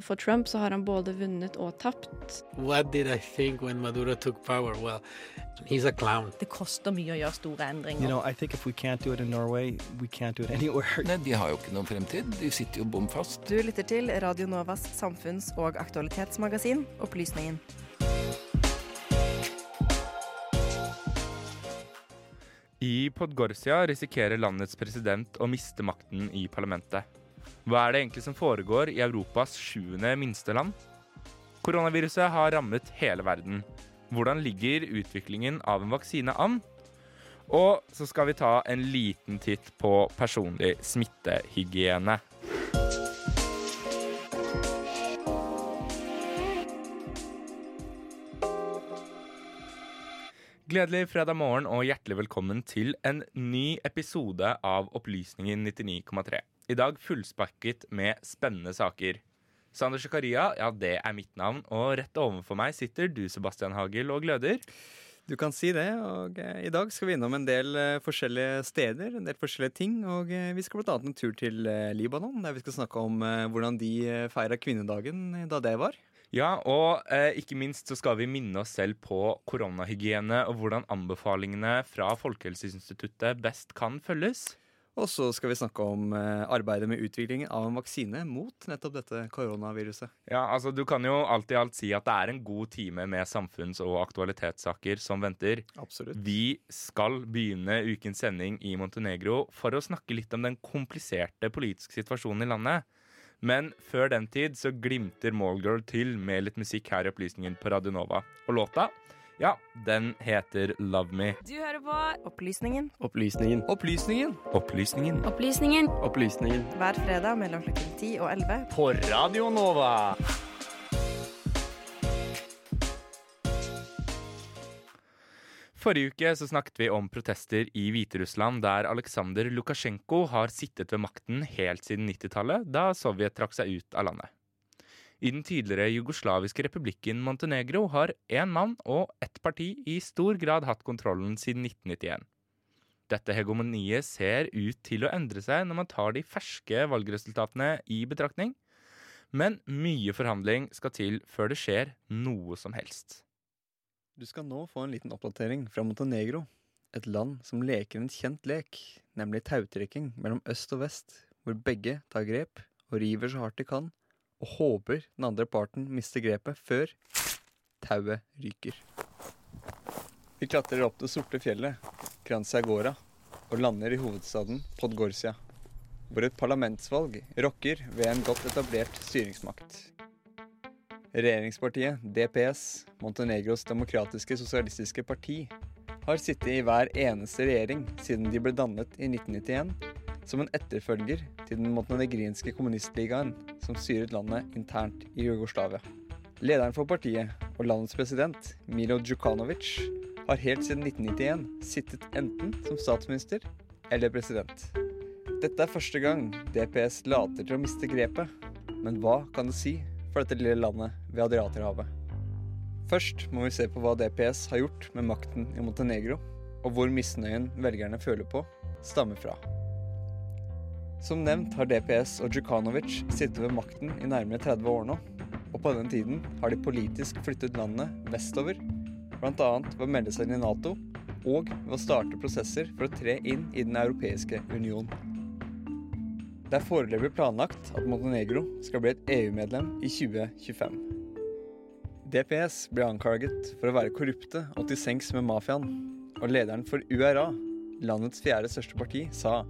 For Trump så har han både vunnet og tapt. What did I think Maduro took power? Well, he's a clown. Det koster mye å gjøre store endringer. You know, I think if we can't do it in Norway, we can't do it anywhere. Nei, De har jo ikke noen fremtid. De sitter jo bom fast. Du lytter til Radio Novas samfunns- og aktualitetsmagasin Opplysningen. I Podgorsia risikerer landets president å miste makten i parlamentet. Hva er det egentlig som foregår i Europas sjuende minste land? Koronaviruset har rammet hele verden. Hvordan ligger utviklingen av en vaksine an? Og så skal vi ta en liten titt på personlig smittehygiene. Gledelig fredag morgen og hjertelig velkommen til en ny episode av Opplysningen 99,3. I dag fullspakket med spennende saker. Sander Zakaria, ja det er mitt navn, og rett overfor meg sitter du, Sebastian Hagel, og gløder. Du kan si det, og eh, i dag skal vi innom en del eh, forskjellige steder, en del forskjellige ting. Og eh, vi skal bl.a. en tur til Libanon, der vi skal snakke om hvordan de feira kvinnedagen da det var. Ja, og eh, ikke minst så skal vi minne oss selv på koronahygiene og hvordan anbefalingene fra Folkehelseinstituttet best kan følges. Og så skal vi snakke om eh, arbeidet med utviklingen av en vaksine mot nettopp dette koronaviruset. Ja, altså Du kan jo alt i alt si at det er en god time med samfunns- og aktualitetssaker som venter. Absolutt. Vi skal begynne ukens sending i Montenegro for å snakke litt om den kompliserte politiske situasjonen i landet. Men før den tid så glimter Mallgirl til med litt musikk her i Opplysningen på Radio Nova. Og låta, ja, den heter Love Me. Du hører på Opplysningen Opplysningen. Opplysningen! Opplysningen. Opplysningen. Opplysningen. hver fredag mellom klokken 10 og 11. På Radio Nova. Forrige uke så snakket vi om protester i Hviterussland, der Aleksandr Lukasjenko har sittet ved makten helt siden 90-tallet, da Sovjet trakk seg ut av landet. I den tidligere jugoslaviske republikken Montenegro har én mann og ett parti i stor grad hatt kontrollen siden 1991. Dette hegemoniet ser ut til å endre seg når man tar de ferske valgresultatene i betraktning, men mye forhandling skal til før det skjer noe som helst. Du skal nå få en liten oppdatering fra Montenegro. Et land som leker en kjent lek, nemlig tautrekking mellom øst og vest, hvor begge tar grep og river så hardt de kan, og håper den andre parten mister grepet før tauet ryker. Vi klatrer opp det sorte fjellet, Kranzia Gora, og lander i hovedstaden Podgorsia, hvor et parlamentsvalg rokker ved en godt etablert styringsmakt. Regjeringspartiet DPS, Montenegros demokratiske sosialistiske parti, har sittet i hver eneste regjering siden de ble dannet i 1991, som en etterfølger til den montenegrinske kommunistligaen som styret landet internt i Jugoslavia. Lederen for partiet og landets president, Milo Djukanovic, har helt siden 1991 sittet enten som statsminister eller president. Dette er første gang DPS later til å miste grepet, men hva kan det si for dette lille landet ved Adriaterhavet? Først må vi se på hva DPS har gjort med makten i Montenegro, og hvor misnøyen velgerne føler på, stammer fra. Som nevnt har DPS og Djukanovic sittet ved makten i nærmere 30 år nå, og på den tiden har de politisk flyttet landet vestover, bl.a. ved å melde seg inn i Nato og ved å starte prosesser for å tre inn i Den europeiske union. Det er foreløpig planlagt at Montenegro skal bli et EU-medlem i 2025. DPS ble anklaget for å være korrupte og til sengs med mafiaen, og lederen for URA, landets fjerde største parti, sa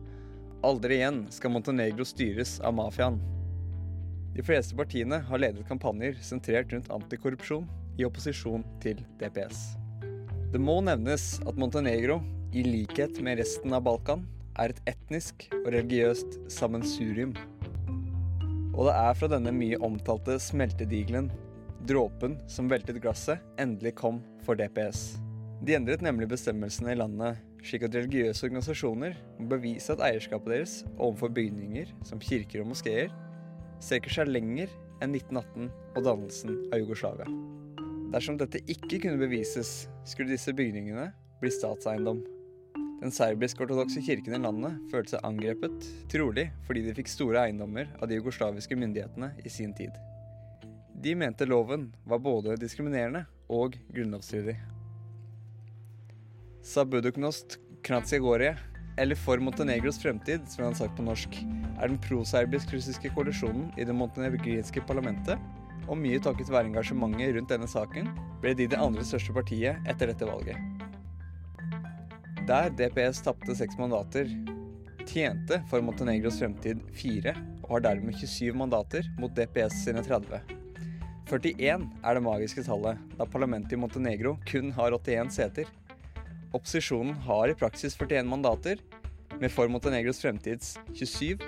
aldri igjen skal Montenegro styres av mafiaen. De fleste partiene har ledet kampanjer sentrert rundt antikorrupsjon i opposisjon til DPS. Det må nevnes at Montenegro, i likhet med resten av Balkan, er et etnisk og religiøst sammensurium. Og det er fra denne mye omtalte smeltedigelen, dråpen som veltet glasset, endelig kom for DPS. De endret nemlig bestemmelsene i landet slik at religiøse organisasjoner må bevise at eierskapet deres overfor bygninger som kirker og moskeer strekker seg lenger enn 1918 og dannelsen av Jugoslavia. Dersom dette ikke kunne bevises, skulle disse bygningene bli statseiendom. Den serbisk-ortodokse kirken i landet følte seg angrepet, trolig fordi de fikk store eiendommer av de jugoslaviske myndighetene i sin tid. De mente loven var både diskriminerende og grunnlovsstridig. Sabuduknost Knatsjegorie, eller For Montenegros fremtid, som han har sagt på norsk, er den proserbisk-russiske koalisjonen i det montenegrinske parlamentet, og mye takket være engasjementet rundt denne saken ble de det andre største partiet etter dette valget. Der DPS tapte seks mandater, tjente For Montenegros fremtid fire, og har dermed 27 mandater mot DPS sine 30. 41 er det magiske tallet, da parlamentet i Montenegro kun har 81 seter. Opposisjonen har i praksis 41 mandater, med For Montenegros fremtids 27,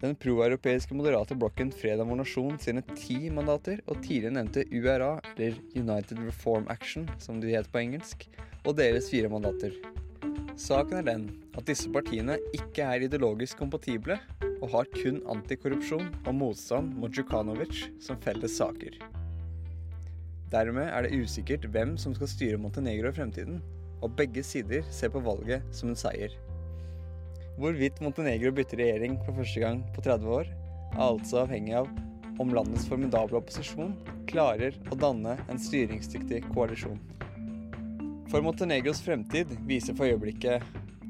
den proeuropeiske moderate blokken Fredag vår Nasjon sine 10 mandater, og tidligere nevnte URA, eller United Reform Action, som de het på engelsk, og deres fire mandater. Saken er den at disse partiene ikke er ideologisk kompatible, og har kun antikorrupsjon og motstand mot Djukanovic som felles saker. Dermed er det usikkert hvem som skal styre Montenegro i fremtiden, og begge sider ser på valget som en seier. Hvorvidt Montenegro bytter regjering for første gang på 30 år, er altså avhengig av om landets formidable opposisjon klarer å danne en styringsdyktig koalisjon. For Montenegros fremtid viser for øyeblikket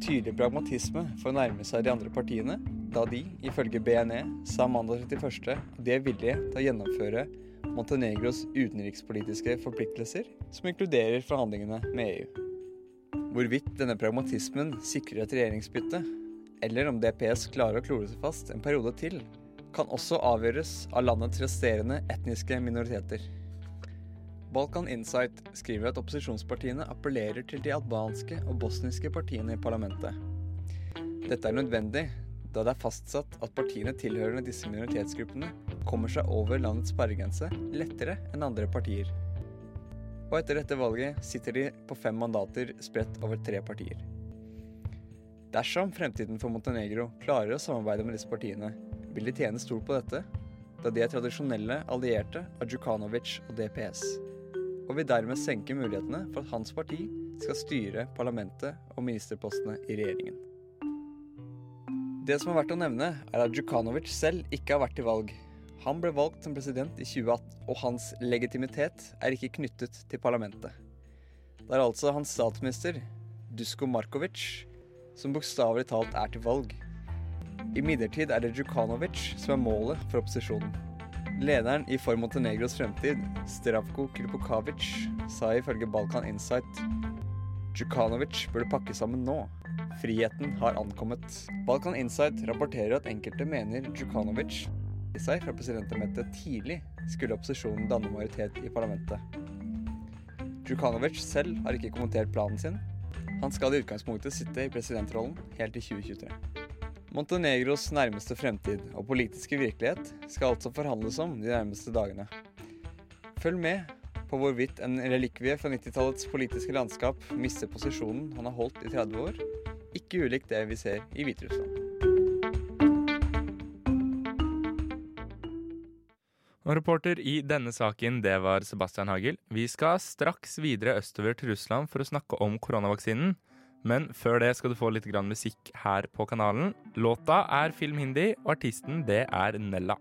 tydelig pragmatisme for å nærme seg de andre partiene, da de, ifølge BNE, sa mandag 31. at de er villige til å gjennomføre Montenegros utenrikspolitiske forpliktelser, som inkluderer forhandlingene med EU. Hvorvidt denne pragmatismen sikrer et regjeringsbytte, eller om DPS klarer å klore seg fast en periode til, kan også avgjøres av landets resterende etniske minoriteter. Balkan Insight skriver at opposisjonspartiene appellerer til de albanske og bosniske partiene i parlamentet. Dette er nødvendig, da det er fastsatt at partiene tilhørende disse minoritetsgruppene kommer seg over landets sperregrense lettere enn andre partier. Og etter dette valget sitter de på fem mandater spredt over tre partier. Dersom fremtiden for Montenegro klarer å samarbeide med disse partiene, vil de tjene stort på dette, da de er tradisjonelle allierte av Djukanovic og DPS, og vil dermed senke mulighetene for at hans parti skal styre parlamentet og ministerpostene i regjeringen. Det som er verdt å nevne, er at Djukanovic selv ikke har vært i valg. Han ble valgt som president i 2018, og hans legitimitet er ikke knyttet til parlamentet. Det er altså hans statsminister, Dusko Markovic, som bokstavelig talt er til valg. Imidlertid er det Djukanovic som er målet for opposisjonen. Lederen i For Montenegros fremtid, Stravko Kripokavic, sa ifølge Balkan Insight Djukanovic burde pakke sammen nå. Friheten har ankommet. Balkan Insight rapporterer at enkelte mener Djukanovic seg fra presidentembetet tidlig skulle opposisjonen danne majoritet i parlamentet. Djukanovic selv har ikke kommentert planen sin. Han skal i utgangspunktet sitte i presidentrollen helt til 2023. Montenegros nærmeste fremtid og politiske virkelighet skal altså forhandles om de nærmeste dagene. Følg med på hvorvidt en relikvie fra 90-tallets politiske landskap mister posisjonen han har holdt i 30 år, ikke ulikt det vi ser i Hviterussland. Og reporter i denne saken, det var Sebastian Hagel. Vi skal straks videre østover til Russland for å snakke om koronavaksinen. Men før det skal du få litt grann musikk her på kanalen. Låta er Film Hindi, og artisten det er Nella.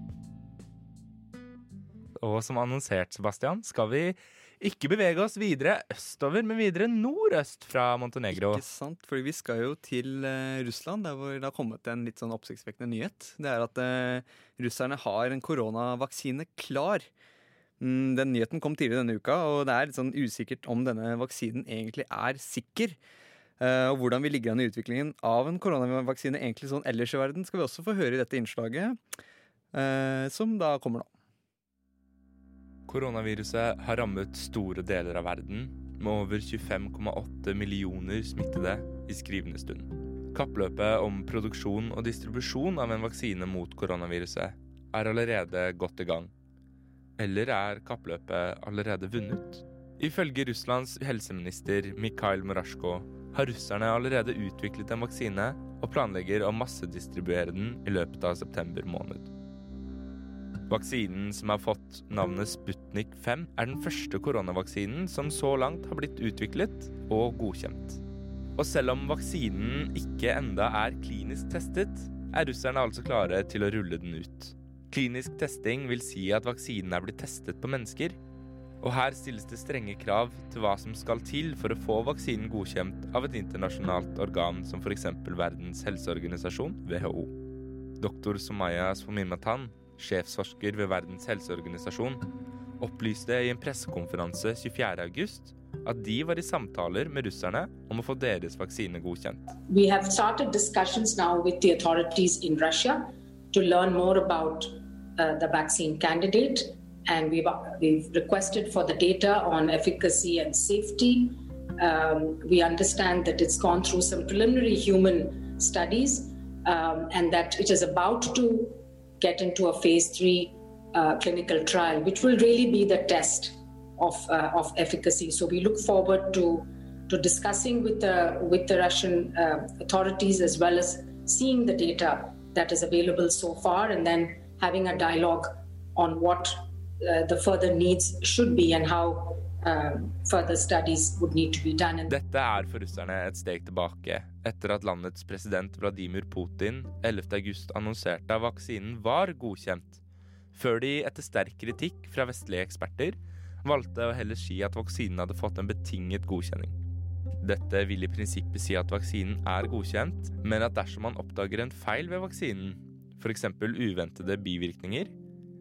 Og som annonsert, Sebastian, skal vi ikke bevege oss videre østover, men videre nordøst fra Montenegro. Ikke sant, for vi skal jo til uh, Russland, der hvor det har kommet en litt sånn oppsiktsvekkende nyhet. Det er at uh, russerne har en koronavaksine klar. Mm, den nyheten kom tidligere denne uka, og det er litt sånn usikkert om denne vaksinen egentlig er sikker. Uh, og hvordan vi ligger an i utviklingen av en koronavaksine egentlig sånn ellers i verden, skal vi også få høre i dette innslaget, som da kommer nå. Koronaviruset har rammet store deler av verden, med over 25,8 millioner smittede i skrivende stund. Kappløpet om produksjon og distribusjon av en vaksine mot koronaviruset er allerede godt i gang. Eller er kappløpet allerede vunnet? Ifølge Russlands helseminister Mikhail Morasjko har russerne allerede utviklet en vaksine og planlegger å massedistribuere den i løpet av september måned. Vaksinen som har fått navnet Sputnik 5, er den første koronavaksinen som så langt har blitt utviklet og godkjent. Og selv om vaksinen ikke enda er klinisk testet, er russerne altså klare til å rulle den ut. Klinisk testing vil si at vaksinen er blitt testet på mennesker, og her stilles det strenge krav til hva som skal til for å få vaksinen godkjent av et internasjonalt organ som f.eks. Verdens helseorganisasjon, WHO. Doktor Somaya Swamimatan, sjefsforsker ved Verdens helseorganisasjon, opplyste i en pressekonferanse 24.8 at de var i samtaler med russerne om å få deres vaksine godkjent. Vi har startet discussions med with i Russland for å lære mer om uh, the vaccine and we've, we've data on efficacy and safety. Um, we understand that it's gone through some preliminary human studies um, and that it get into a phase three uh, clinical trial, which will really be the test of, uh, of efficacy. So we look forward to, to discussing with the, with the Russian uh, authorities as well as seeing the data that is available so far and then having a dialogue on what uh, the further needs should be and how um, further studies would need to be done. Dette er for russerne et steg tilbake etter at landets president Vladimir Putin 11.8 annonserte at vaksinen var godkjent, før de etter sterk kritikk fra vestlige eksperter valgte å heller si at vaksinen hadde fått en betinget godkjenning. Dette vil i prinsippet si at vaksinen er godkjent, men at dersom man oppdager en feil ved vaksinen, f.eks. uventede bivirkninger,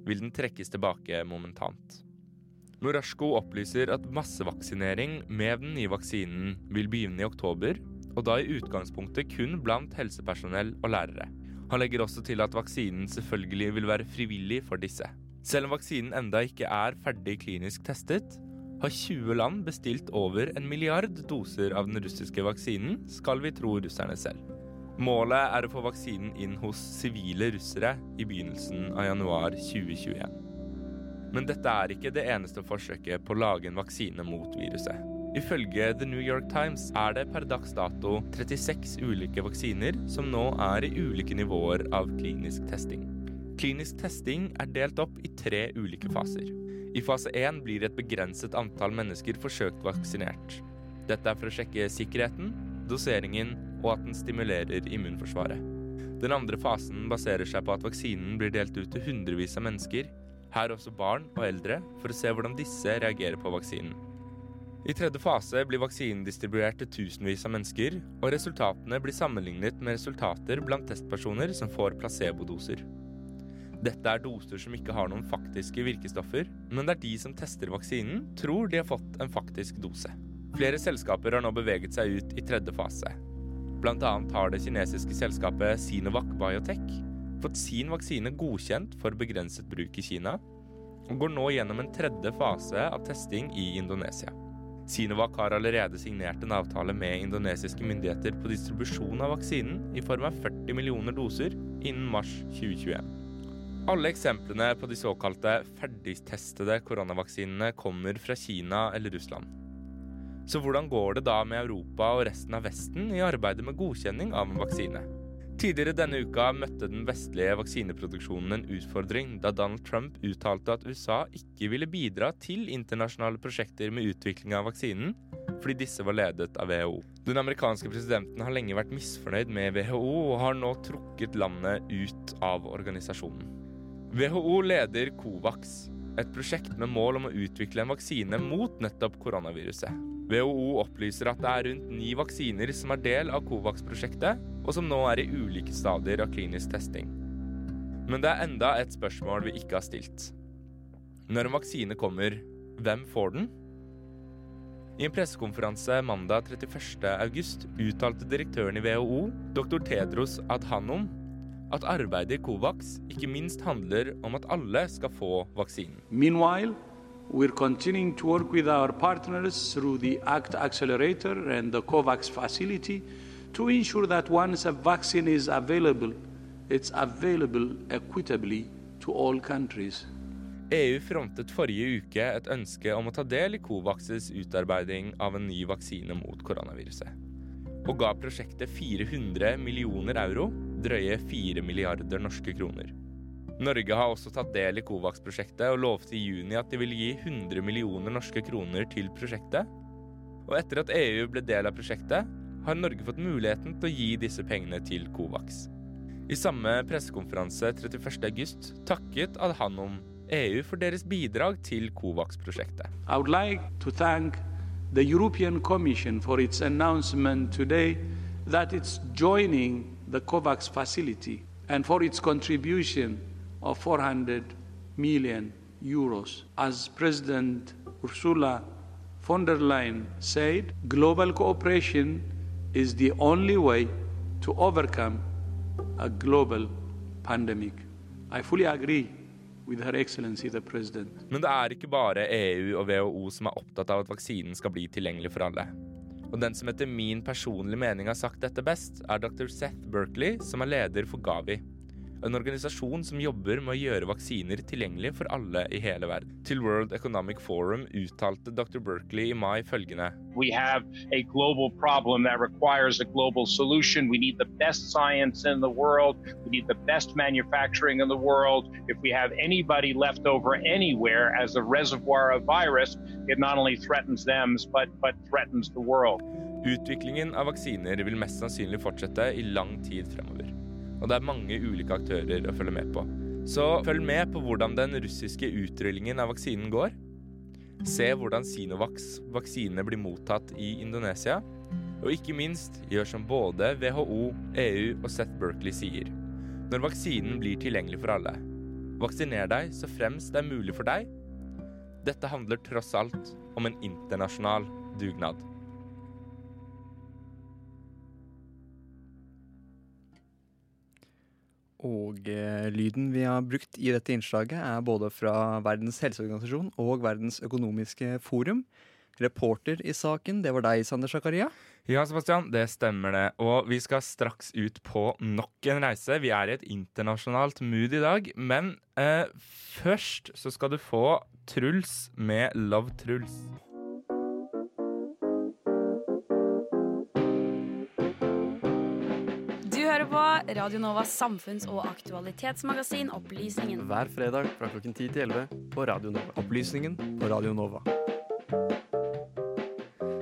vil den trekkes tilbake momentant. Murashko opplyser at massevaksinering med den nye vaksinen vil begynne i oktober, og da i utgangspunktet kun blant helsepersonell og lærere. Han legger også til at vaksinen selvfølgelig vil være frivillig for disse. Selv om vaksinen enda ikke er ferdig klinisk testet, har 20 land bestilt over en milliard doser av den russiske vaksinen, skal vi tro russerne selv. Målet er å få vaksinen inn hos sivile russere i begynnelsen av januar 2021. Men dette er ikke det eneste forsøket på å lage en vaksine mot viruset. Ifølge The New York Times er det per dags dato 36 ulike vaksiner som nå er i ulike nivåer av klinisk testing. Klinisk testing er delt opp i tre ulike faser. I fase 1 blir et begrenset antall mennesker forsøkt vaksinert. Dette er for å sjekke sikkerheten, doseringen og at den stimulerer immunforsvaret. Den andre fasen baserer seg på at vaksinen blir delt ut til hundrevis av mennesker, her også barn og eldre, for å se hvordan disse reagerer på vaksinen. I tredje fase blir vaksinen distribuert til tusenvis av mennesker, og resultatene blir sammenlignet med resultater blant testpersoner som får placebodoser. Dette er doser som ikke har noen faktiske virkestoffer, men der de som tester vaksinen, tror de har fått en faktisk dose. Flere selskaper har nå beveget seg ut i tredje fase, Blant annet har det kinesiske selskapet Sinovac Biotech fått sin vaksine godkjent for begrenset bruk i Kina, og går nå gjennom en tredje fase av testing i Indonesia. Sinovac har allerede signert en avtale med indonesiske myndigheter på distribusjon av vaksinen i form av 40 millioner doser innen mars 2021. Alle eksemplene på de såkalte ferdigtestede koronavaksinene kommer fra Kina eller Russland. Så hvordan går det da med Europa og resten av Vesten i arbeidet med godkjenning av en vaksine? Tidligere denne uka møtte den vestlige vaksineproduksjonen en utfordring da Donald Trump uttalte at USA ikke ville bidra til internasjonale prosjekter med utvikling av vaksinen, fordi disse var ledet av WHO. Den amerikanske presidenten har lenge vært misfornøyd med WHO og har nå trukket landet ut av organisasjonen. WHO leder Covax, et prosjekt med mål om å utvikle en vaksine mot nettopp koronaviruset. WHO opplyser at det er rundt ni vaksiner som er del av Covax-prosjektet, og som nå er i ulike stadier av klinisk testing. Men det er enda et spørsmål vi ikke har stilt. Når en vaksine kommer, hvem får den? I en pressekonferanse mandag 31.8 uttalte direktøren i WHO, dr. Tedros Adhanom, at arbeidet i Covax ikke minst handler om at alle skal få vaksinen. Meanwhile, We're continuing to work with our partners through the ACT Accelerator and the COVAX facility to ensure that once a vaccine is available, it's available equitably to all countries. EU frontet forrige uke et ønske om å ta del i Covaxes utarbeiding av en ny vaksine mot koronaviruset. Og ga prosjektet 400 millioner euro, drøye 4 milliarder norske kroner. Norge har også tatt del i Covax-prosjektet og lovte i juni at de ville gi 100 millioner norske kroner til prosjektet. Og etter at EU ble del av prosjektet, har Norge fått muligheten til å gi disse pengene til Covax. I samme pressekonferanse 31.8 takket Adhanom EU for deres bidrag til Covax-prosjektet. Like the European Commission for its announcement today that it's joining the COVAX facility and for its contribution of 400 million euros. As President Ursula von der Leyen said, global cooperation is the only way to overcome a global pandemic. I fully agree. Men det er ikke bare EU og WHO som er opptatt av at vaksinen skal bli tilgjengelig for alle. Og den som etter min personlige mening har sagt dette best, er dr. Seth Berkley, som er leder for Gavi. En organisasjon som jobber med å gjøre vaksiner tilgjengelig for alle i hele verden. Til World Economic Forum uttalte dr. Berkeley i mai følgende We have a global problem that requires a global solution. We need the best science in the world. We need the best manufacturing in the world. If we have anybody left over anywhere as a reservoir of virus, it not only threatens them, but, but threatens the world. Utviklingen av vaksiner vil mest sannsynlig fortsette i lang tid fremover. Og det er mange ulike aktører å følge med på. Så følg med på hvordan den russiske utrullingen av vaksinen går. Se hvordan Sinovacs vaksine blir mottatt i Indonesia. Og ikke minst gjør som både WHO, EU og Seth Berkley sier. Når vaksinen blir tilgjengelig for alle. Vaksiner deg så fremst det er mulig for deg. Dette handler tross alt om en internasjonal dugnad. Og eh, lyden vi har brukt i dette innslaget, er både fra Verdens helseorganisasjon og Verdens økonomiske forum. Reporter i saken, det var deg, Sander Zakaria. Ja, Sebastian, det stemmer det. Og vi skal straks ut på nok en reise. Vi er i et internasjonalt mood i dag. Men eh, først så skal du få Truls med Love Truls. Radio Novas samfunns- og aktualitetsmagasin Opplysningen. Hver fredag fra klokken 10 til 11 på Radio Nova. Opplysningen på Radio Nova.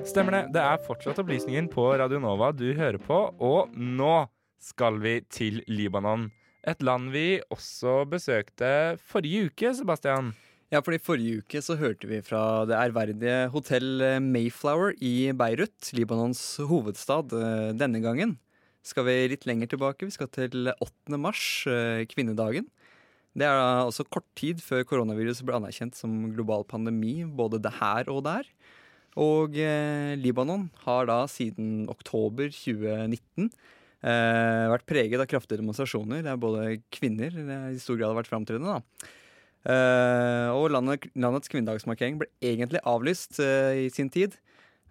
Stemmer det. Det er fortsatt opplysningen på Radio Nova du hører på, og nå skal vi til Libanon. Et land vi også besøkte forrige uke, Sebastian. Ja, fordi Forrige uke så hørte vi fra det ærverdige hotell Mayflower i Beirut, Libanons hovedstad. Eh, Denne gangen skal vi litt lenger tilbake. Vi skal til 8. mars, eh, kvinnedagen. Det er da også kort tid før koronaviruset ble anerkjent som global pandemi, både det her og der. Og eh, Libanon har da siden oktober 2019 eh, vært preget av kraftige demonstrasjoner. Det er både kvinner i stor grad har vært framtredende. Eh, og landet, landets kvinnedagsmarkering ble egentlig avlyst eh, i sin tid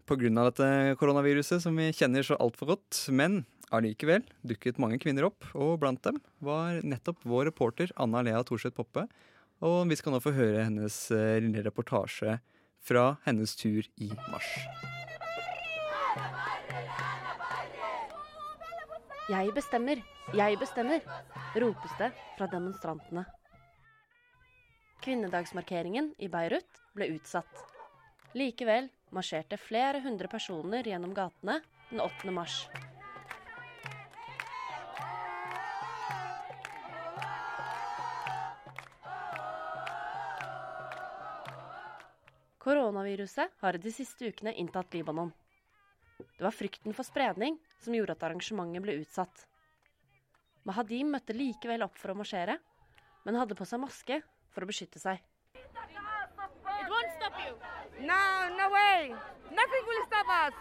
pga. dette koronaviruset som vi kjenner så altfor godt. Men allikevel dukket mange kvinner opp, og blant dem var nettopp vår reporter Anna Lea Thorseth Poppe. Og vi skal nå få høre hennes eh, lille reportasje fra hennes tur i mars. Jeg bestemmer, jeg bestemmer, ropes det fra demonstrantene. Kvinnedagsmarkeringen i Beirut ble utsatt. Likevel marsjerte flere hundre personer gjennom gatene den 8. mars. Koronaviruset har de siste ukene inntatt Libanon. Det var frykten for spredning som gjorde at arrangementet ble utsatt. Mahadim møtte likevel opp for å marsjere, men hadde på seg maske for å beskytte seg. It won't stop you. No, no way. Nothing will stop us.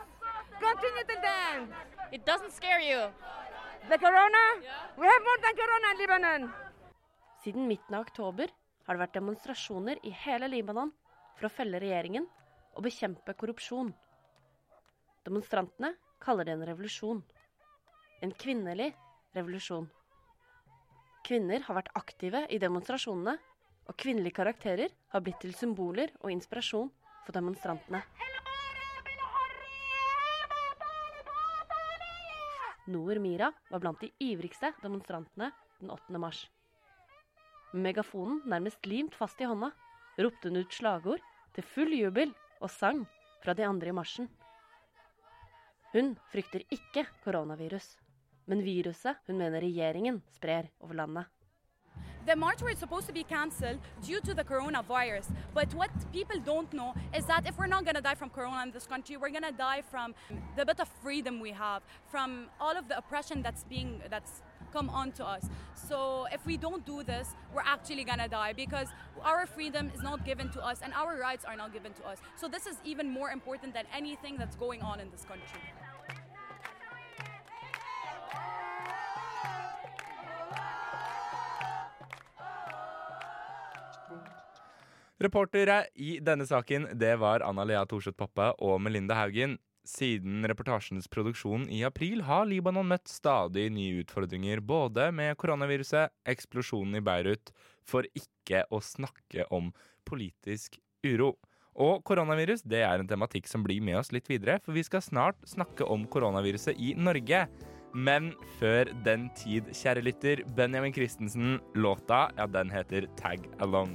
Continue to dance. It doesn't scare you. The corona? We have more than corona in Lebanon. Siden midten av oktober har det vært demonstrasjoner i hele Libanon for å felle regjeringen og bekjempe korrupsjon. Demonstrantene kaller det en revolusjon. En kvinnelig revolusjon. Kvinner har vært aktive i demonstrasjonene Og kvinnelige karakterer har blitt til symboler og inspirasjon for demonstrantene. Noor Mira var blant de ivrigste demonstrantene den 8. mars. Med megafonen nærmest limt fast i hånda ropte hun ut slagord til full jubel og sang fra de andre i marsjen. Hun frykter ikke koronavirus, men viruset hun mener regjeringen sprer over landet. The march was supposed to be canceled due to the coronavirus. But what people don't know is that if we're not going to die from corona in this country, we're going to die from the bit of freedom we have, from all of the oppression that's being that's come onto us. So if we don't do this, we're actually to die because our freedom is not given to us and our rights are not given to us. So this is even more important than anything that's going on in this country. Reportere i denne saken det var Anna Lea Thorseth Poppe og Melinda Haugen. Siden reportasjens produksjon i april har Libanon møtt stadig nye utfordringer, både med koronaviruset, eksplosjonen i Beirut, for ikke å snakke om politisk uro. Og koronavirus det er en tematikk som blir med oss litt videre, for vi skal snart snakke om koronaviruset i Norge. Men før den tid, kjære lytter, Benjamin Christensen, låta, ja, den heter Tag Along.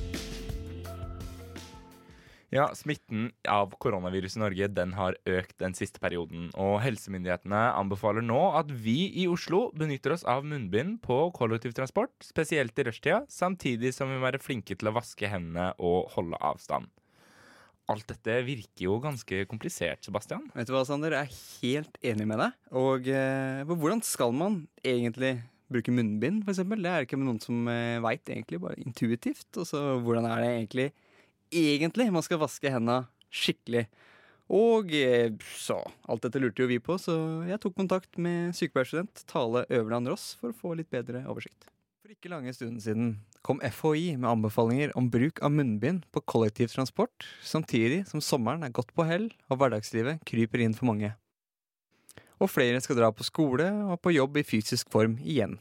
Ja, Smitten av koronavirus i Norge den har økt den siste perioden. Og helsemyndighetene anbefaler nå at vi i Oslo benytter oss av munnbind på kollektivtransport, spesielt i rushtida, samtidig som vi må være flinke til å vaske hendene og holde avstand. Alt dette virker jo ganske komplisert, Sebastian. Vet du hva, Sander? Jeg er helt enig med deg. Og eh, hvordan skal man egentlig bruke munnbind, f.eks.? Det er ikke noen som eh, veit egentlig, bare intuitivt. Og så hvordan er det egentlig egentlig man skal vaske hendene skikkelig? Og eh, så Alt dette lurte jo vi på, så jeg tok kontakt med sykepleierstudent Tale Øverland Ross for å få litt bedre oversikt. For ikke lange stunden siden kom FHI med anbefalinger om bruk av munnbind på kollektivtransport, samtidig som sommeren er godt på hell og hverdagslivet kryper inn for mange. Og flere skal dra på skole og på jobb i fysisk form igjen.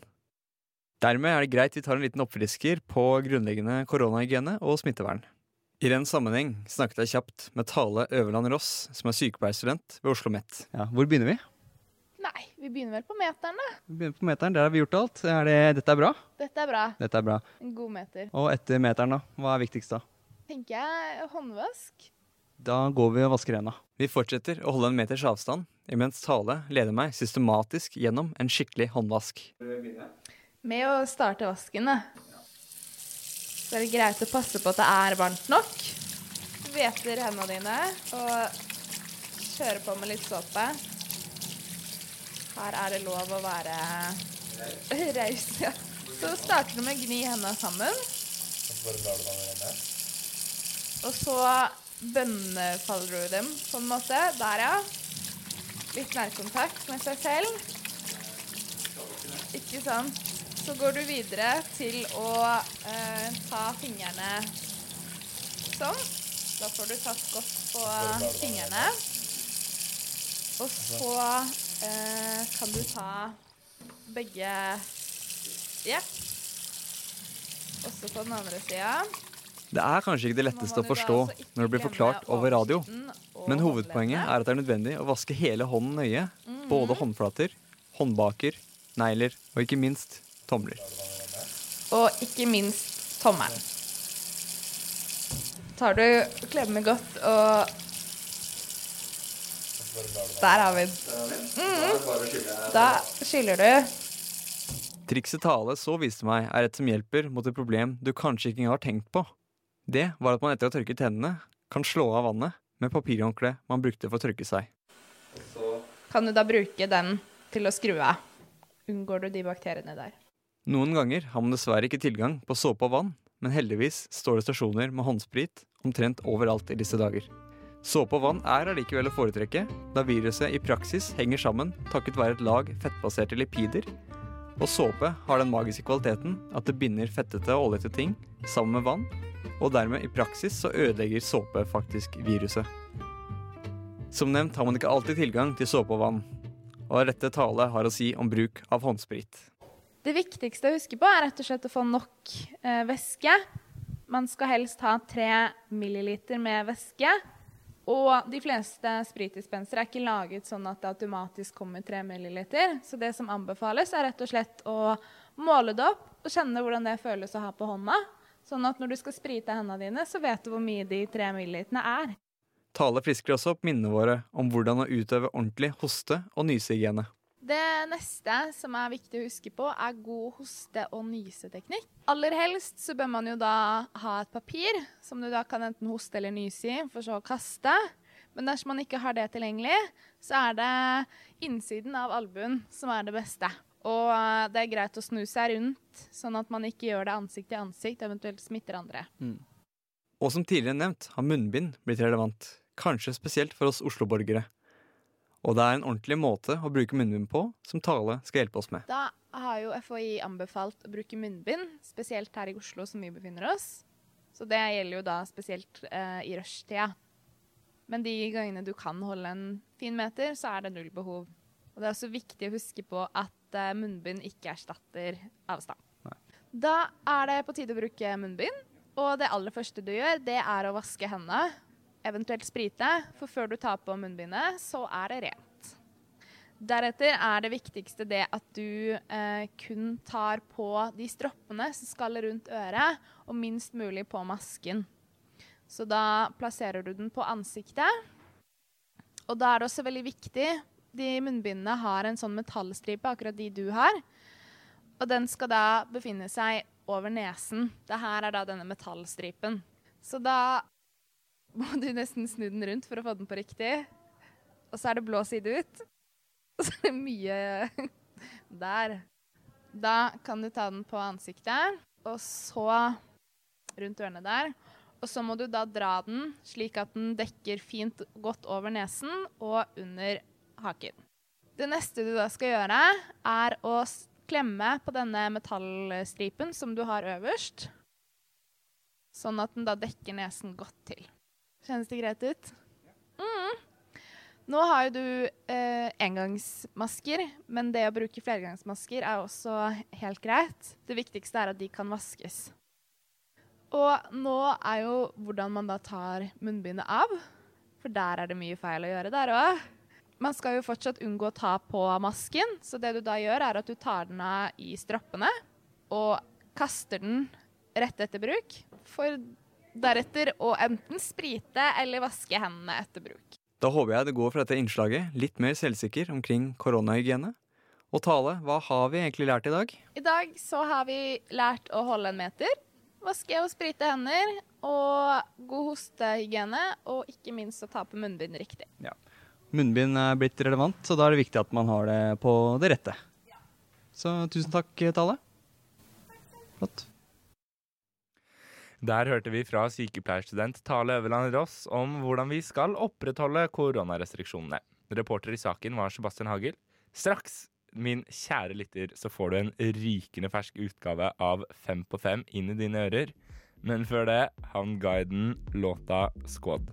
Dermed er det greit vi tar en liten oppfrisker på grunnleggende koronahygiene og smittevern. I den sammenheng snakket jeg kjapt med Tale Øverland Ross, som er sykepleierstudent ved Oslo OsloMet. Ja, hvor begynner vi? Nei, vi begynner vel på meteren, da. Vi begynner på meteren, Der har vi gjort alt. Er det, dette er bra? Dette er bra. Dette er bra. En god meter. Og etter meteren, da? Hva er viktigst da? Tenker jeg håndvask. Da går vi og vasker hendene. Vi fortsetter å holde en meters avstand, imens Tale leder meg systematisk gjennom en skikkelig håndvask. Med å starte vasken, da. Så er det greit å passe på at det er varmt nok. Hveter hendene dine og kjøre på med litt såpe. Her er det lov å være raus, ja. Så starter du med å gni hendene sammen. Og så bønnefaller du dem på en måte. Der, ja. Litt nærkontakt med seg selv. Ikke sant? Så går du videre til å eh, ta fingrene sånn. Da får du tatt godt på fingrene. Og så eh, kan du ta begge Ja. Også på den andre sida. Det er kanskje ikke det letteste å forstå når det blir forklart over radio, men hovedpoenget er at det er nødvendig å vaske hele hånden nøye. Både håndflater, håndbaker, negler og ikke minst tomler. Og ikke minst tommelen. Tar du klemmer godt og Der har vi den. Mm. Da skyller du. Trikset Tale så viste meg, er et som hjelper mot et problem du kanskje ikke engang har tenkt på. Det var at man etter å ha tørket hendene kan slå av vannet med papirhåndkleet man brukte for å tørke seg. Kan du da bruke den til å skru av? Unngår du de bakteriene der? Noen ganger har man dessverre ikke tilgang på såpe og vann, men heldigvis står det stasjoner med håndsprit omtrent overalt i disse dager. Såpe og vann er allikevel å foretrekke, da viruset i praksis henger sammen takket være et lag fettbaserte lipider, og såpe har den magiske kvaliteten at det binder fettete og oljete ting sammen med vann, og dermed i praksis så ødelegger såpe faktisk viruset. Som nevnt har man ikke alltid tilgang til såpe og vann, og rette tale har å si om bruk av håndsprit. Det viktigste å huske på er rett og slett å få nok eh, væske. Man skal helst ha tre milliliter med væske. Og de fleste spritdispensere er ikke laget sånn at det automatisk kommer 3 milliliter. Så det som anbefales, er rett og slett å måle det opp og kjenne hvordan det føles å ha på hånda. Sånn at når du skal sprite hendene dine, så vet du hvor mye de 3 milliliterne er. Tale frisker også opp minnene våre om hvordan å utøve ordentlig hoste- og nysehygiene. Det neste som er viktig å huske på, er god hoste- og nyseteknikk. Aller helst så bør man jo da ha et papir som du da kan enten hoste eller nyse i, for så å kaste. Men dersom man ikke har det tilgjengelig, så er det innsiden av albuen som er det beste. Og eh, det er greit å snu seg rundt, sånn at man ikke gjør det ansikt til ansikt, eventuelt smitter andre. Og som tidligere nevnt har munnbind blitt relevant, kanskje spesielt for oss Oslo-borgere. Og det er en ordentlig måte å bruke munnbind på som Tale skal hjelpe oss med. Da har jo FHI anbefalt å bruke munnbind, spesielt her i Oslo som vi befinner oss. Så det gjelder jo da spesielt eh, i rushtida. Men de gangene du kan holde en fin meter, så er det null behov. Og det er også viktig å huske på at eh, munnbind ikke erstatter avstand. Da er det på tide å bruke munnbind. Og det aller første du gjør, det er å vaske hendene eventuelt sprite, for før du tar på munnbindet, så er det rent. Deretter er det viktigste det at du eh, kun tar på de stroppene som skal rundt øret, og minst mulig på masken. Så da plasserer du den på ansiktet. Og da er det også veldig viktig De munnbindene har en sånn metallstripe, akkurat de du har. Og den skal da befinne seg over nesen. Det her er da denne metallstripen. Så da må du nesten snu den rundt for å få den på riktig. Og så er det blå side ut. Og så er det mye der. Da kan du ta den på ansiktet, og så rundt ørene der. Og så må du da dra den slik at den dekker fint godt over nesen og under haken. Det neste du da skal gjøre, er å klemme på denne metallstripen som du har øverst, sånn at den da dekker nesen godt til. Kjennes det greit ut? Mm. Nå har jo du eh, engangsmasker, men det å bruke flergangsmasker er også helt greit. Det viktigste er at de kan vaskes. Og nå er jo hvordan man da tar munnbindet av, for der er det mye feil å gjøre der òg. Man skal jo fortsatt unngå å ta på masken, så det du da gjør, er at du tar den av i stroppene og kaster den rett etter bruk. For deretter å enten sprite eller vaske hendene etter bruk. Da håper jeg det går fra dette innslaget litt mer selvsikker omkring koronahygiene. Og Tale, hva har vi egentlig lært i dag? I dag så har vi lært å holde en meter, vaske og sprite hender, og god hostehygiene, og ikke minst å ta på munnbind riktig. Ja. Munnbind er blitt relevant, så da er det viktig at man har det på det rette. Så tusen takk, Tale. Der hørte vi fra sykepleierstudent Tale Øverland Ross om hvordan vi skal opprettholde koronarestriksjonene. Reporter i saken var Sebastian Hagel. Straks, min kjære lytter, så får du en rykende fersk utgave av Fem på fem inn i dine ører. Men før det, han guiden låta Squad.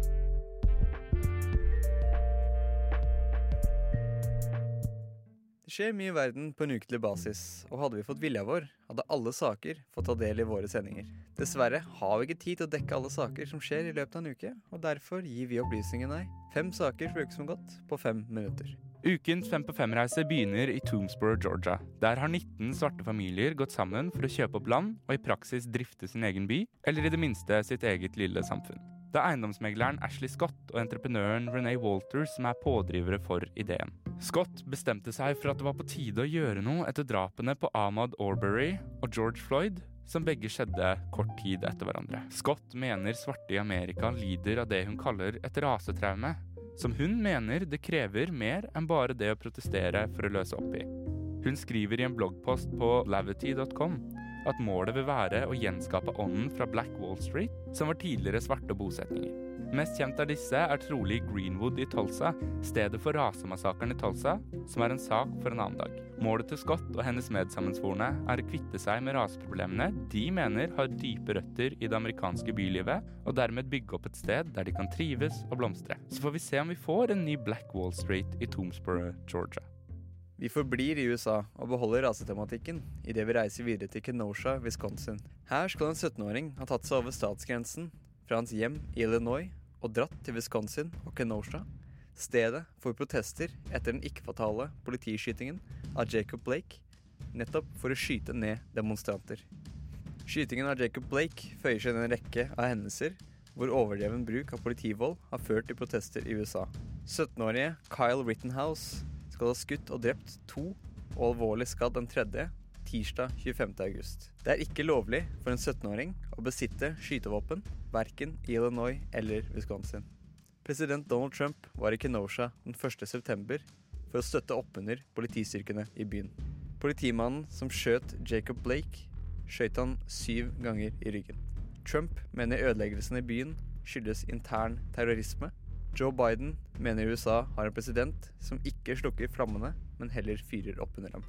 skjer mye i verden på en ukentlig basis, og hadde vi fått vilja vår, hadde alle saker fått ta del i våre sendinger. Dessverre har vi ikke tid til å dekke alle saker som skjer i løpet av en uke, og derfor gir vi opplysningen deg fem saker brukes uke som godt på fem minutter. Ukens Fem på fem-reise begynner i Toomsboro, Georgia. Der har 19 svarte familier gått sammen for å kjøpe opp land og i praksis drifte sin egen by, eller i det minste sitt eget lille samfunn. Det er eiendomsmegleren Ashley Scott og entreprenøren Renee Walters som er pådrivere for ideen. Scott bestemte seg for at det var på tide å gjøre noe etter drapene på Ahmad Aubrey og George Floyd, som begge skjedde kort tid etter hverandre. Scott mener svarte i Amerika lider av det hun kaller et rasetraume, som hun mener det krever mer enn bare det å protestere for å løse opp i. Hun skriver i en bloggpost på lavity.com at målet vil være å gjenskape ånden fra Black Wall Street, som var tidligere svarte bosetninger. Mest kjent av disse er trolig Greenwood i Tulsa, stedet for rasemassakren i Tulsa, som er en sak for en annen dag. Målet til Scott og hennes medsammensvorne er å kvitte seg med raseproblemene de mener har dype røtter i det amerikanske bylivet, og dermed bygge opp et sted der de kan trives og blomstre. Så får vi se om vi får en ny Black Wall Street i Tombsborough, Georgia. Vi forblir i USA og beholder rasetematikken idet vi reiser videre til Kenosha, Wisconsin. Her skal en 17-åring ha tatt seg over statsgrensen fra hans hjem i Illinois og dratt til Wisconsin og Kenosha, stedet for protester etter den ikke-fatale politiskytingen av Jacob Blake, nettopp for å skyte ned demonstranter. Skytingen av Jacob Blake føyer seg inn i en rekke av hendelser hvor overdreven bruk av politivold har ført til protester i USA. 17-årige Kyle Rittenhouse skal ha skutt og drept to og alvorlig skadd en tredje tirsdag 25. august. Det er ikke lovlig for en 17-åring å besitte skytevåpen, verken i Illinois eller Wisconsin. President Donald Trump var i Kenosha den 1. september for å støtte oppunder politistyrkene i byen. Politimannen som skjøt Jacob Blake, skjøt han syv ganger i ryggen. Trump mener ødeleggelsen i byen skyldes intern terrorisme Joe Biden mener USA har en president som ikke slukker flammene, men heller fyrer opp under dem.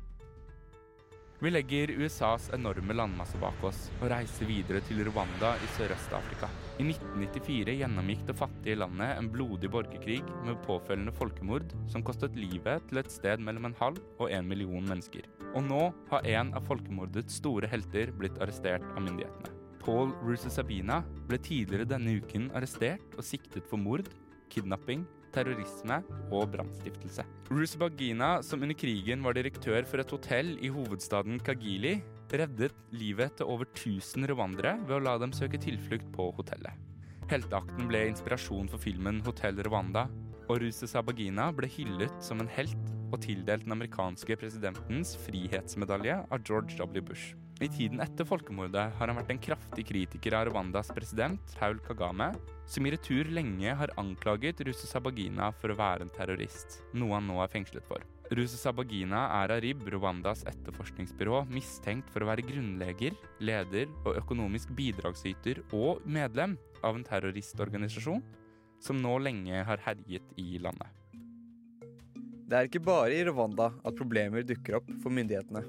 Vi legger USAs enorme landmasse bak oss og reiser videre til Rwanda i Sørøst-Afrika. I 1994 gjennomgikk det fattige landet en blodig borgerkrig med påfølgende folkemord som kostet livet til et sted mellom en halv og en million mennesker. Og nå har en av folkemordets store helter blitt arrestert av myndighetene. Paul Rusesabina ble tidligere denne uken arrestert og siktet for mord kidnapping, terrorisme og brannstiftelse. Ruth Bagina, som under krigen var direktør for et hotell i hovedstaden Kagili, reddet livet til over 1000 rwandere ved å la dem søke tilflukt på hotellet. Helteakten ble inspirasjon for filmen Hotell Rwanda, og Ruse Sabagina ble hyllet som en helt og tildelt den amerikanske presidentens frihetsmedalje av George W. Bush. I tiden etter folkemordet har han vært en kraftig kritiker av Rwandas president, Paul Kagame, som i retur lenge har anklaget Ruse Sabagina for å være en terrorist, noe han nå er fengslet for. Ruse Sabagina er av RIB, Rwandas etterforskningsbyrå, mistenkt for å være grunnleger, leder og økonomisk bidragsyter og medlem av en terroristorganisasjon som nå lenge har herjet i landet. Det er ikke bare i Rwanda at problemer dukker opp for myndighetene.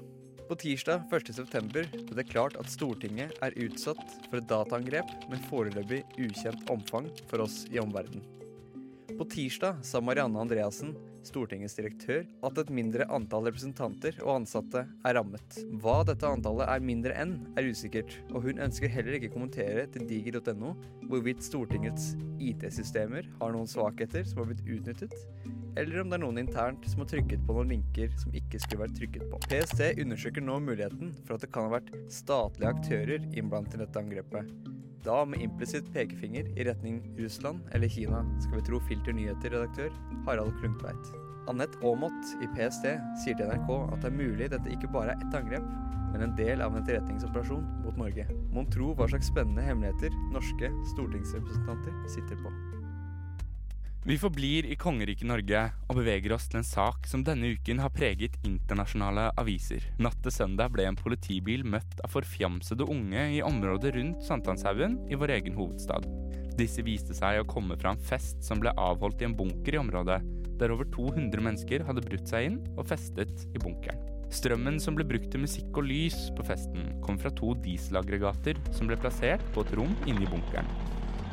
På tirsdag 1.9 ble det klart at Stortinget er utsatt for et dataangrep med foreløpig ukjent omfang for oss i omverdenen. På tirsdag sa Marianne Andreassen, Stortingets direktør, at et mindre antall representanter og ansatte er rammet. Hva dette antallet er mindre enn, er usikkert, og hun ønsker heller ikke kommentere til diger.no hvorvidt Stortingets IT-systemer har noen svakheter som har blitt utnyttet, eller om det er noen internt som har trykket på noen linker som ikke skulle vært trykket på. PST undersøker nå muligheten for at det kan ha vært statlige aktører innblandet i dette angrepet. Da med implisitt pekefinger i retning Russland eller Kina, skal vi tro Filter Nyheter-redaktør Harald Klungtveit. Anette Aamodt i PST sier til NRK at det er mulig dette ikke bare er ett angrep, men en del av en etterretningsoperasjon mot Norge. Mon tro hva slags spennende hemmeligheter norske stortingsrepresentanter sitter på. Vi forblir i kongeriket Norge og beveger oss til en sak som denne uken har preget internasjonale aviser. Natt til søndag ble en politibil møtt av forfjamsede unge i området rundt Sankthanshaugen i vår egen hovedstad. Disse viste seg å komme fra en fest som ble avholdt i en bunker i området, der over 200 mennesker hadde brutt seg inn og festet i bunkeren. Strømmen som ble brukt til musikk og lys på festen, kom fra to dieselaggregater som ble plassert på et rom inne i bunkeren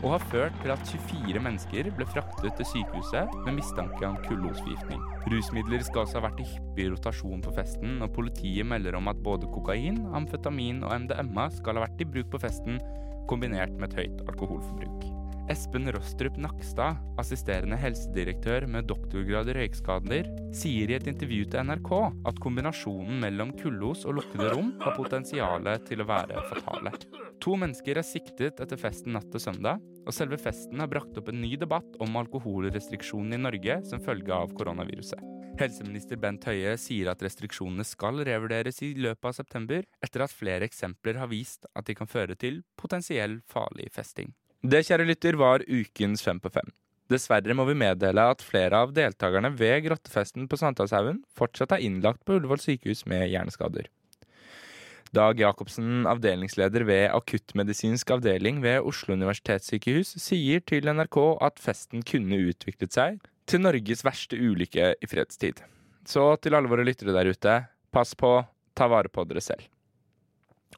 og har ført til at 24 mennesker ble fraktet til sykehuset med mistanke om kullosforgiftning. Rusmidler skal også ha vært i hyppig rotasjon på festen, og politiet melder om at både kokain, amfetamin og MDMA skal ha vært i bruk på festen, kombinert med et høyt alkoholforbruk. Espen Rostrup Nakstad, assisterende helsedirektør med doktorgrad i røykskader, sier i et intervju til NRK at kombinasjonen mellom kullos og lukkede rom har potensial til å være fatale. To mennesker er siktet etter festen natt til søndag. Og selve festen har brakt opp en ny debatt om alkoholrestriksjonene i Norge som følge av koronaviruset. Helseminister Bent Høie sier at restriksjonene skal revurderes i løpet av september, etter at flere eksempler har vist at de kan føre til potensiell farlig festing. Det, kjære lytter, var ukens Fem på fem. Dessverre må vi meddele at flere av deltakerne ved grottefesten på Sankthanshaugen fortsatt er innlagt på Ullevål sykehus med hjerneskader. Dag Jacobsen, avdelingsleder ved akuttmedisinsk avdeling ved Oslo universitetssykehus, sier til NRK at festen kunne utviklet seg til Norges verste ulykke i fredstid. Så til alle våre lyttere der ute, pass på, ta vare på dere selv.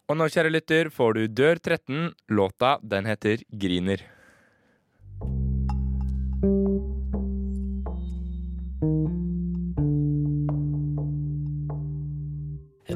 Og nå, kjære lytter, får du Dør 13. Låta, den heter Griner.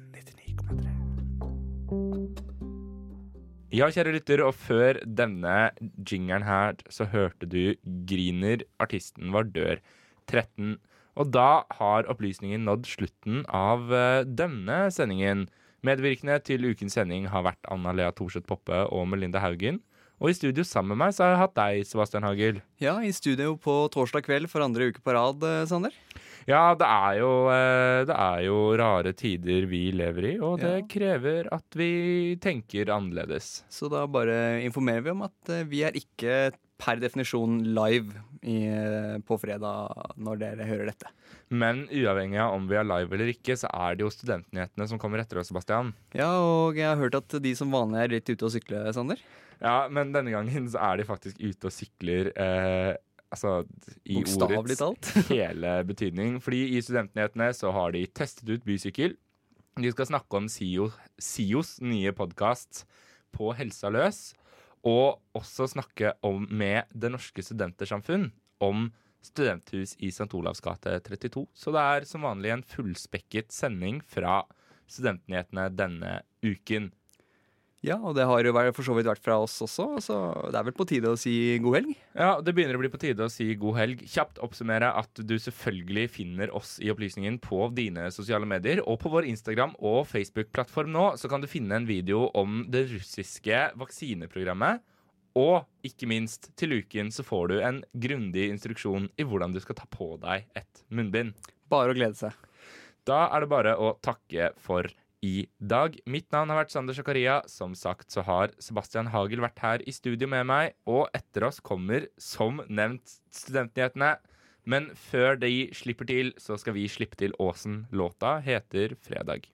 99,3. Ja, kjære lytter, og før denne jingeren her, så hørte du Griner. Artisten var dør 13. Og da har opplysningen nådd slutten av eh, denne sendingen. Medvirkende til ukens sending har vært Anna Lea Thorseth Poppe og Melinda Haugen. Og i studio sammen med meg så har jeg hatt deg, Sebastian Hagel. Ja, i studio på torsdag kveld for andre uke på rad, eh, Sander. Ja, det er jo, eh, det er jo rare tider vi lever i, og det Ja. krever at vi tenker annerledes. Så da bare informerer vi om at eh, vi er ikke per definisjon live i, eh, på fredag når dere hører dette. Men uavhengig av om vi er live eller ikke, så er det jo studentnyhetene som kommer etter oss, Sebastian. Ja, og jeg har hørt at de som vanlig er litt ute og sykle, Sander. Ja, men denne gangen så er de faktisk ute og sykler eh, altså i ordets alt. hele betydning. Fordi i studentnyhetene så har de testet ut bysykkel. De skal snakke om SIO, SIOs nye podkast På helsa løs. Og også snakke om, med Det Norske Studentersamfunn om studenthus i St. Olavs gate 32. Så det er som vanlig en fullspekket sending fra studentnyhetene denne uken. Ja, og det har jo for så vidt vært fra oss også, så det er vel på tide å si god helg. Ja, Det begynner å bli på tide å si god helg. Kjapt oppsummere at du selvfølgelig finner oss i Opplysningen på dine sosiale medier. Og på vår Instagram- og Facebook-plattform nå så kan du finne en video om det russiske vaksineprogrammet. Og ikke minst, til uken så får du en grundig instruksjon i hvordan du skal ta på deg et munnbind. Bare å glede seg. Da er det bare å takke for i dag. Mitt navn har vært Sander Zakaria. Som sagt så har Sebastian Hagel vært her i studio med meg. Og etter oss kommer, som nevnt, Studentnyhetene. Men før de slipper til, så skal vi slippe til Åsen. Låta heter Fredag.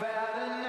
Verden